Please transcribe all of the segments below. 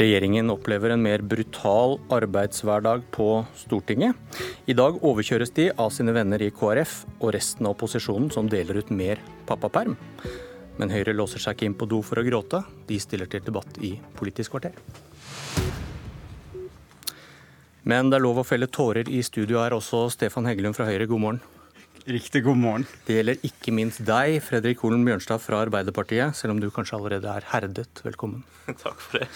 Regjeringen opplever en mer brutal arbeidshverdag på Stortinget. I dag overkjøres de av sine venner i KrF og resten av opposisjonen, som deler ut mer pappaperm. Men Høyre låser seg ikke inn på do for å gråte. De stiller til debatt i Politisk kvarter. Men det er lov å felle tårer i studio her også, Stefan Heggelund fra Høyre, god morgen. Riktig god morgen. Det gjelder ikke minst deg, Fredrik Holen Bjørnstad fra Arbeiderpartiet, selv om du kanskje allerede er herdet. Velkommen. Takk for det.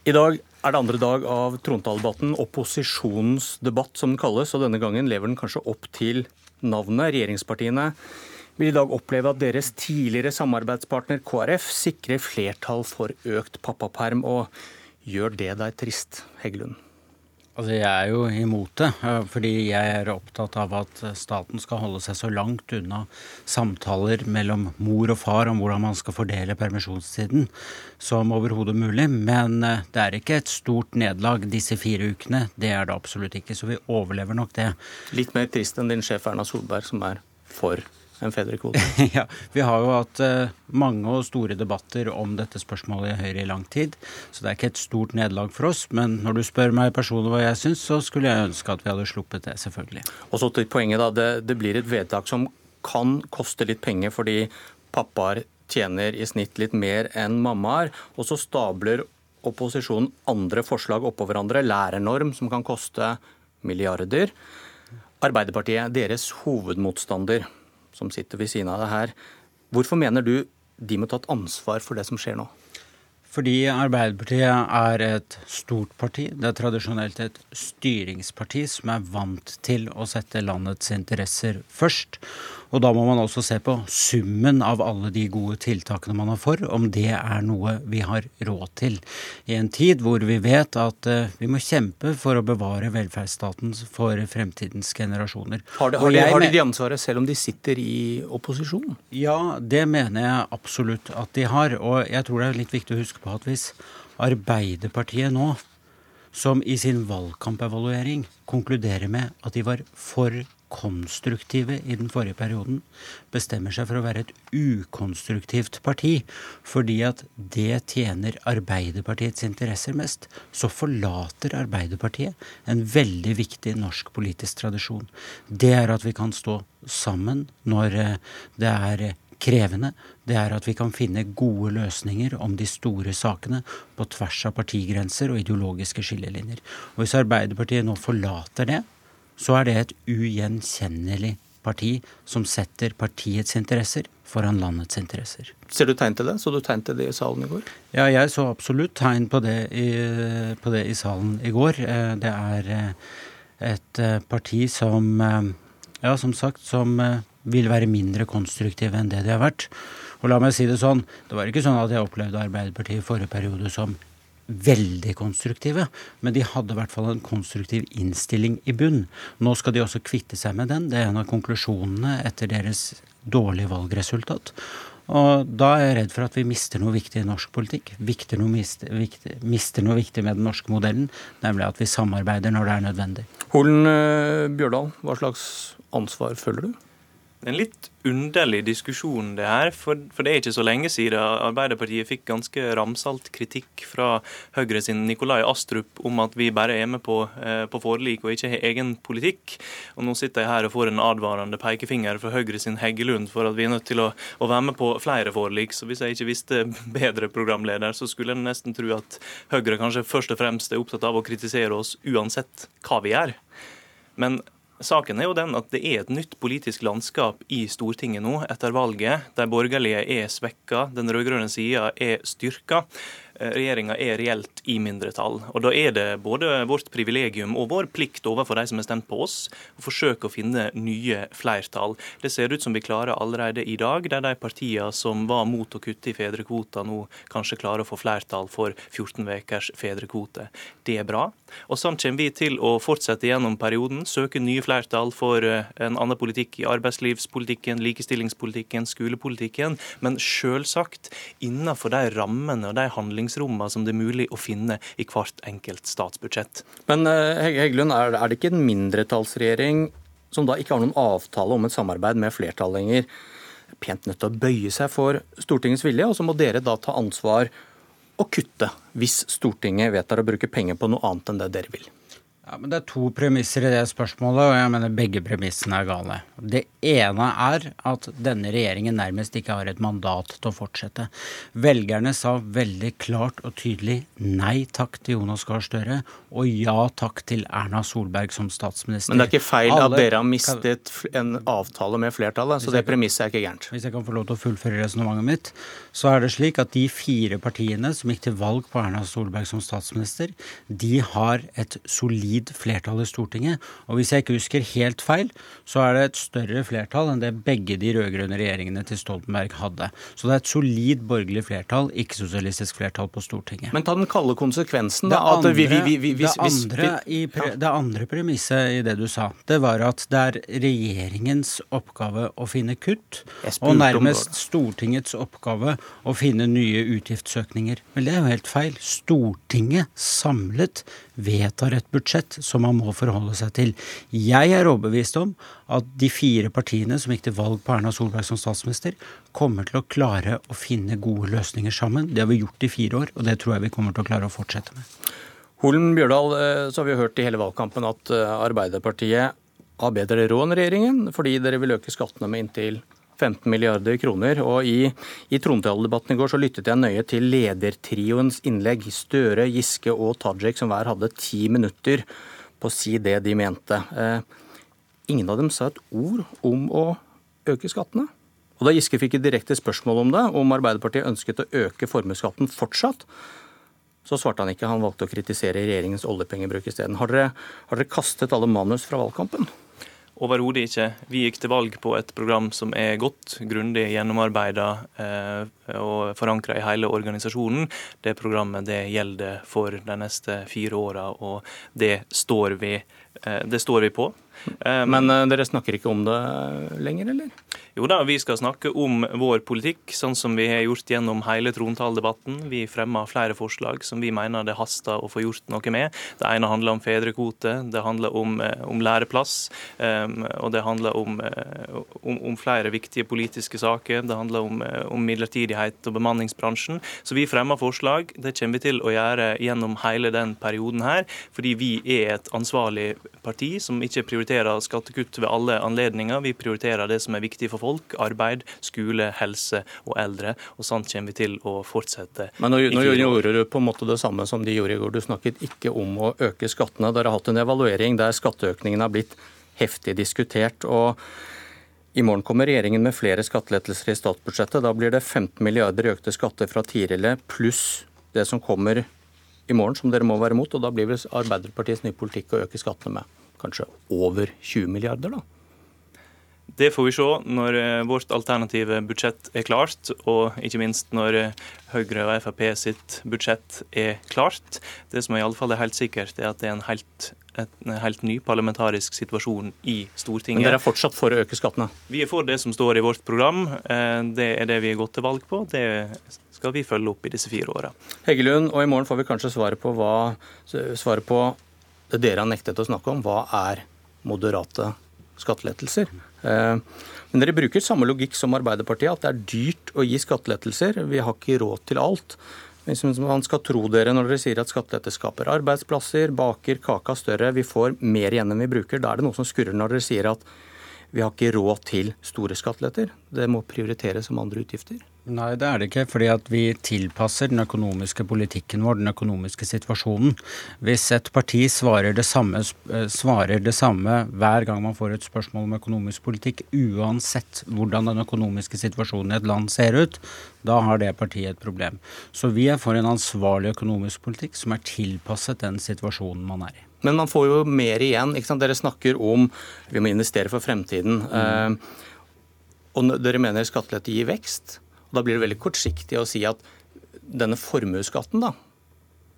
I dag er det andre dag av trontaledebatten, opposisjonens debatt som den kalles, og denne gangen lever den kanskje opp til navnet. Regjeringspartiene vil i dag oppleve at deres tidligere samarbeidspartner KrF sikrer flertall for økt pappaperm. Og gjør det deg trist, Heggelund? Altså, Jeg er jo imot det, eh, fordi jeg er opptatt av at staten skal holde seg så langt unna samtaler mellom mor og far om hvordan man skal fordele permisjonstiden som overhodet mulig. Men eh, det er ikke et stort nederlag disse fire ukene. Det er det absolutt ikke. Så vi overlever nok det. Litt mer trist enn din sjef Erna Solberg, som er for en fedrekvote? ja, Vi har jo hatt uh, mange og store debatter om dette spørsmålet i Høyre i lang tid. Så det er ikke et stort nederlag for oss. Men når du spør meg personlig hva jeg syns, så skulle jeg ønske at vi hadde sluppet det, selvfølgelig. Og så til poenget, da. Det, det blir et vedtak som kan koste litt penger fordi pappaer tjener i snitt litt mer enn mammaer. Og så stabler opposisjonen andre forslag oppå hverandre. Lærernorm, som kan koste milliarder. Arbeiderpartiet, deres hovedmotstander som sitter ved siden av det her. Hvorfor mener du de må ta et ansvar for det som skjer nå? Fordi Arbeiderpartiet er et stort parti. Det er tradisjonelt et styringsparti som er vant til å sette landets interesser først. Og da må man også se på summen av alle de gode tiltakene man har for, om det er noe vi har råd til. I en tid hvor vi vet at uh, vi må kjempe for å bevare velferdsstaten for fremtidens generasjoner. Har, de, har, de, har de, de ansvaret selv om de sitter i opposisjon? Ja, det mener jeg absolutt at de har. Og jeg tror det er litt viktig å huske på at hvis Arbeiderpartiet nå som i sin valgkampevaluering konkluderer med at de var for konstruktive i den forrige perioden, bestemmer seg for å være et ukonstruktivt parti fordi at det tjener Arbeiderpartiets interesser mest, så forlater Arbeiderpartiet en veldig viktig norsk politisk tradisjon. Det er at vi kan stå sammen når eh, det er krevende, det er at vi kan finne gode løsninger om de store sakene på tvers av partigrenser og ideologiske skillelinjer. Og Hvis Arbeiderpartiet nå forlater det, så er det et ugjenkjennelig parti som setter partiets interesser foran landets interesser. Ser du tegn til det? Så du tegn til det i salen i går? Ja, jeg så absolutt tegn på det i, på det i salen i går. Eh, det er eh, et eh, parti som, ja, som sagt, som vil være mindre konstruktive enn det de har vært. Og la meg si det sånn, det var ikke sånn at jeg opplevde Arbeiderpartiet i forrige periode som veldig konstruktive, men de hadde i hvert fall en konstruktiv innstilling i bunn. Nå skal de også kvitte seg med den. Det er en av konklusjonene etter deres dårlige valgresultat. Og da er jeg redd for at vi mister noe viktig i norsk politikk. Noe, mister, viktig, mister, noe viktig med den norske modellen, nemlig at vi samarbeider når det er nødvendig. Holen eh, Bjørdal, hva slags ansvar føler du? En litt underlig diskusjon, det her. For, for, det er ikke så lenge siden Arbeiderpartiet fikk ganske ramsalt kritikk fra Høyre sin Nikolai Astrup om at vi bare er med på, eh, på forlik og ikke har egen politikk. Og nå sitter jeg her og får en advarende pekefinger fra Høyre sin Heggelund for at vi er nødt til å, å være med på flere forlik. Så hvis jeg ikke visste bedre, programleder, så skulle en nesten tro at Høyre kanskje først og fremst er opptatt av å kritisere oss uansett hva vi gjør. Men Saken er jo den at det er et nytt politisk landskap i Stortinget nå etter valget. De borgerlige er svekka, den rød-grønne sida er styrka. Eh, regjeringa er reelt i mindretall. Og Da er det både vårt privilegium og vår plikt overfor de som har stemt på oss, å forsøke å finne nye flertall. Det ser ut som vi klarer allerede i dag, der de partiene som var mot å kutte i fedrekvota, nå kanskje klarer å få flertall for 14 ukers fedrekvote. Det er bra. Og Sånn kommer vi til å fortsette gjennom perioden, søke nye flertall for eh, en annen politikk i arbeidslivspolitikken, likestillingspolitikken, skolepolitikken, men selvsagt innenfor de rammene og de handlingsrommene handlingsrommene som det er mulig å finne i hvert enkelt statsbudsjett. Men eh, Heggelund, er det ikke en mindretallsregjering som da ikke har noen avtale om et samarbeid med flertall lenger, pent nødt til å bøye seg for Stortingets vilje, og så må dere da ta ansvar og kutte hvis Stortinget vedtar å bruke penger på noe annet enn det dere vil? Ja, men Det er to premisser i det spørsmålet, og jeg mener begge premissene er gale. Det ene er at denne regjeringen nærmest ikke har et mandat til å fortsette. Velgerne sa veldig klart og tydelig nei takk til Jonas Gahr Støre og ja takk til Erna Solberg som statsminister. Men det er ikke feil Alle, at dere har mistet en avtale med flertallet, så det premisset er ikke gærent. Hvis jeg kan få lov til å fullføre resonnementet mitt, så er det slik at de fire partiene som gikk til valg på Erna Solberg som statsminister, de har et solid solid flertall i Stortinget. Og hvis jeg ikke husker helt feil, så er det et større flertall enn det begge de rød-grønne regjeringene til Stoltenberg hadde. Så det er et solid borgerlig flertall, ikke-sosialistisk flertall på Stortinget. Men ta den kalde konsekvensen, da. Det andre, vi, vi, vi, det, andre i, det andre premisset i det du sa, det var at det er regjeringens oppgave å finne kutt, og nærmest Stortingets oppgave å finne nye utgiftsøkninger. Men det er jo helt feil. Stortinget samlet vedtar et budsjett som man må forholde seg til. Jeg er overbevist om at de fire partiene som gikk til valg på Erna Solberg som statsminister, kommer til å klare å finne gode løsninger sammen. Det har vi gjort i fire år, og det tror jeg vi kommer til å klare å fortsette med. Holen Bjørdal, eh, så har vi hørt i hele valgkampen at eh, Arbeiderpartiet har bedre råd enn regjeringen, fordi dere vil øke skattene med inntil 15 milliarder kroner. Og I, i trontaledebatten i går så lyttet jeg nøye til ledertrioens innlegg. Støre, Giske og Tajik, som hver hadde ti minutter på å si det de mente. Eh, ingen av dem sa et ord om å øke skattene. Og Da Giske fikk et direkte spørsmål om det, om Arbeiderpartiet ønsket å øke formuesskatten fortsatt, så svarte han ikke. Han valgte å kritisere regjeringens oljepengebruk isteden. Har, har dere kastet alle manus fra valgkampen? Overhodet ikke. Vi gikk til valg på et program som er godt, grundig gjennomarbeida eh, og forankra i hele organisasjonen. Det programmet det gjelder for de neste fire åra, og det står vi, det står vi på. Eh, Men eh, dere snakker ikke om det lenger, eller? Jo da, vi skal snakke om vår politikk, sånn som vi har gjort gjennom hele trontaledebatten. Vi fremmer flere forslag som vi mener det haster å få gjort noe med. Det ene handler om fedrekvote, det handler om, eh, om læreplass, og det handler om, om, om, flere viktige politiske saker. Det handler om, om, midlertidighet og bemanningsbransjen. Så vi fremmer forslag. Det kommer vi til å gjøre gjennom hele den perioden her, fordi vi er et ansvarlig parti som ikke prioriterer skattekutt ved alle anledninger. Vi prioriterer det som er viktig for folk, arbeid, skole, helse og eldre. Og sånn kommer vi til å fortsette. Men nå, nå gjorde du på en måte det samme som de gjorde i går. Du snakket ikke om å øke skattene. Dere har hatt en evaluering der skatteøkningen har blitt heftig diskutert. og i morgen kommer regjeringen med flere skattelettelser i statsbudsjettet. Da blir det 15 milliarder i økte skatter fra tidligere, pluss det som kommer i morgen, som dere må være imot. Og da blir vel Arbeiderpartiets nye politikk å øke skattene med kanskje over 20 milliarder, da? Det får vi se når eh, vårt alternative budsjett er klart, og ikke minst når eh, Høyre og Frp sitt budsjett er klart. Det som i alle fall er helt sikkert, er at det er en helt, en helt ny parlamentarisk situasjon i Stortinget. Men dere er fortsatt for å øke skattene? Vi er for det som står i vårt program. Eh, det er det vi har gått til valg på. Det skal vi følge opp i disse fire åra. Heggelund, og i morgen får vi kanskje svaret på, hva, svaret på det dere har nektet å snakke om. Hva er moderate skattelettelser? Eh, men dere bruker samme logikk som Arbeiderpartiet, at det er dyrt å gi skattelettelser. Vi har ikke råd til alt. Hvis man skal tro dere når dere sier at skattelette skaper arbeidsplasser, baker kaka større, vi får mer igjen enn vi bruker, da er det noe som skurrer når dere sier at vi har ikke råd til store skatteletter. Det må prioriteres som andre utgifter. Nei, det er det ikke. fordi at vi tilpasser den økonomiske politikken vår, den økonomiske situasjonen. Hvis et parti svarer det, samme, eh, svarer det samme hver gang man får et spørsmål om økonomisk politikk, uansett hvordan den økonomiske situasjonen i et land ser ut, da har det partiet et problem. Så vi er for en ansvarlig økonomisk politikk som er tilpasset den situasjonen man er i. Men man får jo mer igjen. ikke sant? Dere snakker om vi må investere for fremtiden. Mm. Eh, og dere mener skattelette gir vekst. Og Da blir det veldig kortsiktig å si at denne formuesskatten, da,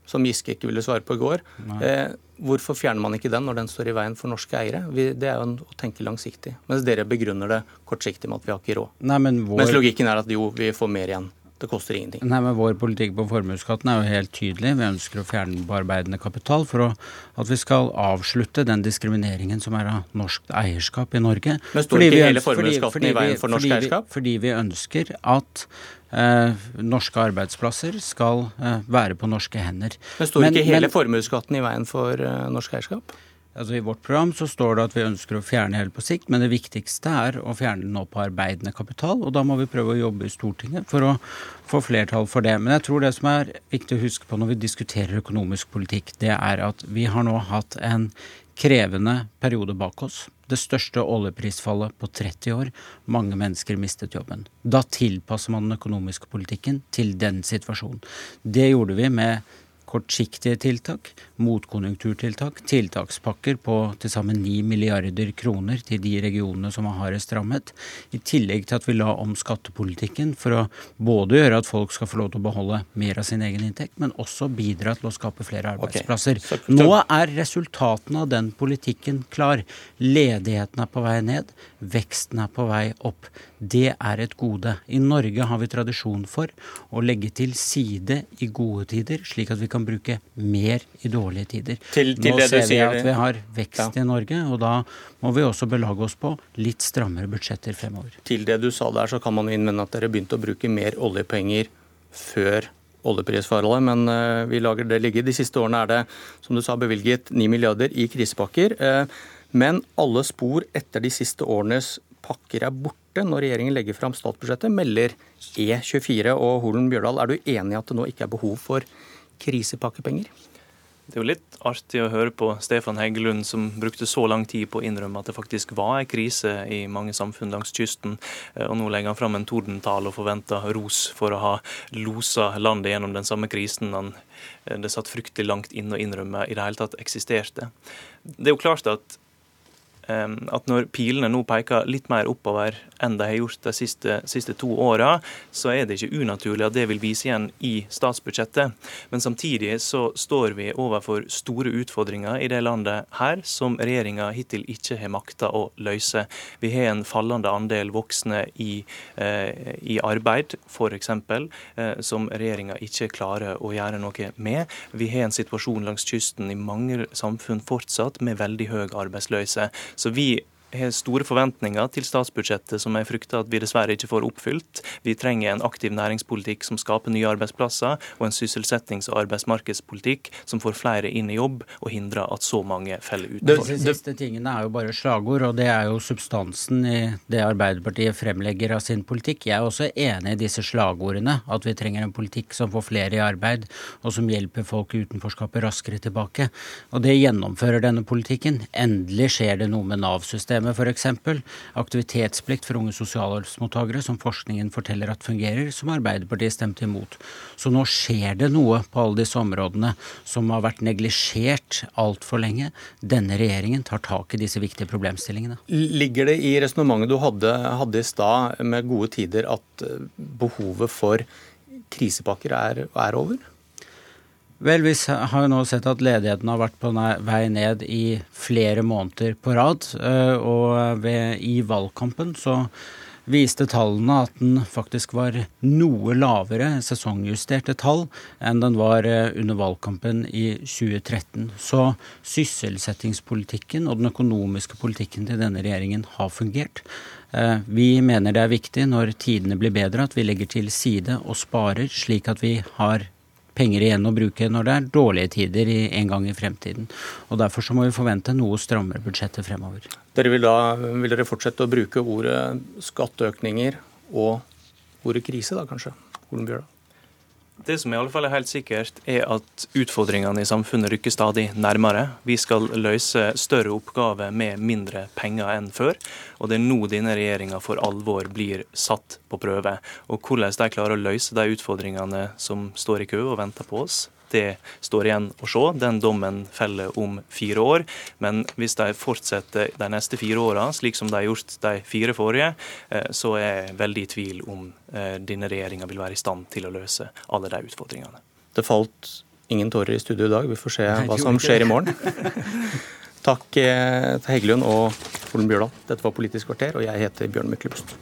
som Giske ikke ville svare på i går, eh, hvorfor fjerner man ikke den når den står i veien for norske eiere? Vi, det er jo en, å tenke langsiktig. Mens dere begrunner det kortsiktig med at vi har ikke råd. Nei, men vår... Mens logikken er at jo, vi får mer igjen Det koster ingenting. Nei, men Vår politikk på formuesskatten er jo helt tydelig. Vi ønsker å fjerne på arbeidende kapital for å, at vi skal avslutte den diskrimineringen som er av norsk eierskap i Norge. Men står ikke hele formuesskatten i veien for norsk fordi eierskap? Vi, fordi vi ønsker at eh, norske arbeidsplasser skal eh, være på norske hender. Men står ikke hele men, formuesskatten i veien for eh, norsk eierskap? Altså I vårt program så står det at vi ønsker å fjerne hele på sikt, men det viktigste er å fjerne den nå på arbeidende kapital. Og da må vi prøve å jobbe i Stortinget for å få flertall for det. Men jeg tror det som er viktig å huske på når vi diskuterer økonomisk politikk, det er at vi har nå hatt en krevende periode bak oss. Det største oljeprisfallet på 30 år. Mange mennesker mistet jobben. Da tilpasser man den økonomiske politikken til den situasjonen. Det gjorde vi med kortsiktige tiltak, motkonjunkturtiltak, tiltakspakker på til sammen 9 milliarder kroner til de regionene som er hardest rammet. I tillegg til at vi la om skattepolitikken for å både gjøre at folk skal få lov til å beholde mer av sin egen inntekt, men også bidra til å skape flere arbeidsplasser. Okay. Nå er resultatene av den politikken klar. Ledigheten er på vei ned, veksten er på vei opp. Det er et gode. I Norge har vi tradisjon for å legge til side i gode tider, slik at vi kan bruke mer i dårlige tider. Til, til Nå ser vi at vi har vekst ja. i Norge, og da må vi også belage oss på litt strammere budsjetter fremover. Til det du sa der, så kan man innvende at dere begynte å bruke mer oljepenger før oljeprisforholdet, men uh, vi lager det ligge. De siste årene er det, som du sa, bevilget 9 milliarder i krisepakker. Uh, men alle spor etter de siste årenes pakker er borte når regjeringen legger fram statsbudsjettet, melder E24 og Holen Bjørdal. Er du enig i at det nå ikke er behov for krisepakkepenger? Det er jo litt artig å høre på Stefan Heggelund, som brukte så lang tid på å innrømme at det faktisk var en krise i mange samfunn langs kysten. Eh, og nå legger han fram en tordentale og forventer ros for å ha losa landet gjennom den samme krisen han eh, det satt fryktelig langt inne å innrømme i det hele tatt eksisterte. Det er jo klart at at når pilene nå peker litt mer oppover enn de har gjort de siste, siste to åra, så er det ikke unaturlig at det vil vise igjen i statsbudsjettet. Men samtidig så står vi overfor store utfordringer i det landet her som regjeringa hittil ikke har makta å løse. Vi har en fallende andel voksne i, eh, i arbeid, f.eks., eh, som regjeringa ikke klarer å gjøre noe med. Vi har en situasjon langs kysten i mange samfunn fortsatt med veldig høy arbeidsløse. Så vi har store forventninger til statsbudsjettet som jeg frykter at vi dessverre ikke får oppfylt. Vi trenger en aktiv næringspolitikk som skaper nye arbeidsplasser, og en sysselsettings- og arbeidsmarkedspolitikk som får flere inn i jobb og hindrer at så mange feller utenfor. De siste tingene er jo bare slagord, og det er jo substansen i det Arbeiderpartiet fremlegger av sin politikk. Jeg er også enig i disse slagordene, at vi trenger en politikk som får flere i arbeid, og som hjelper folk i utenforskapet raskere tilbake. Og det gjennomfører denne politikken. Endelig skjer det noe med Nav-systemet systemet f.eks. Aktivitetsplikt for unge sosialhjelpsmottakere, som forskningen forteller at fungerer, som Arbeiderpartiet stemte imot. Så nå skjer det noe på alle disse områdene som har vært neglisjert altfor lenge. Denne regjeringen tar tak i disse viktige problemstillingene. Ligger det i resonnementet du hadde, hadde i stad med gode tider at eh, behovet for krisepakker er, er over? Vel, vi har jo nå sett at ledigheten har vært på vei ned i flere måneder på rad. Eh, og ved, i valgkampen så viste tallene at den faktisk var noe lavere, sesongjusterte tall, enn den var eh, under valgkampen i 2013. Så sysselsettingspolitikken og den økonomiske politikken til denne regjeringen har fungert. Eh, vi mener det er viktig når tidene blir bedre at vi legger til side og sparer, slik at vi har penger igjen å bruke når det er dårlige tider en gang i fremtiden. Og Derfor så må vi forvente noe strammere budsjetter fremover. Dere vil, da, vil dere fortsette å bruke ordet skatteøkninger og ordet krise, da kanskje? Olen Bjørda? Det som i alle fall er helt sikkert, er at utfordringene i samfunnet rykker stadig nærmere. Vi skal løse større oppgaver med mindre penger enn før. Og det er nå denne regjeringa for alvor blir satt på prøve. Og hvordan de klarer å løse de utfordringene som står i kø og venter på oss, det står igjen å se. Den dommen feller om fire år. Men hvis de fortsetter de neste fire åra, slik som de har gjort de fire forrige, eh, så er jeg veldig i tvil om eh, denne regjeringa vil være i stand til å løse alle de utfordringene. Det falt ingen tårer i studio i dag. Vi får se hva som skjer i morgen. Takk eh, til Heggelund og Olen Bjørdal. Dette var Politisk kvarter, og jeg heter Bjørn Myklebust.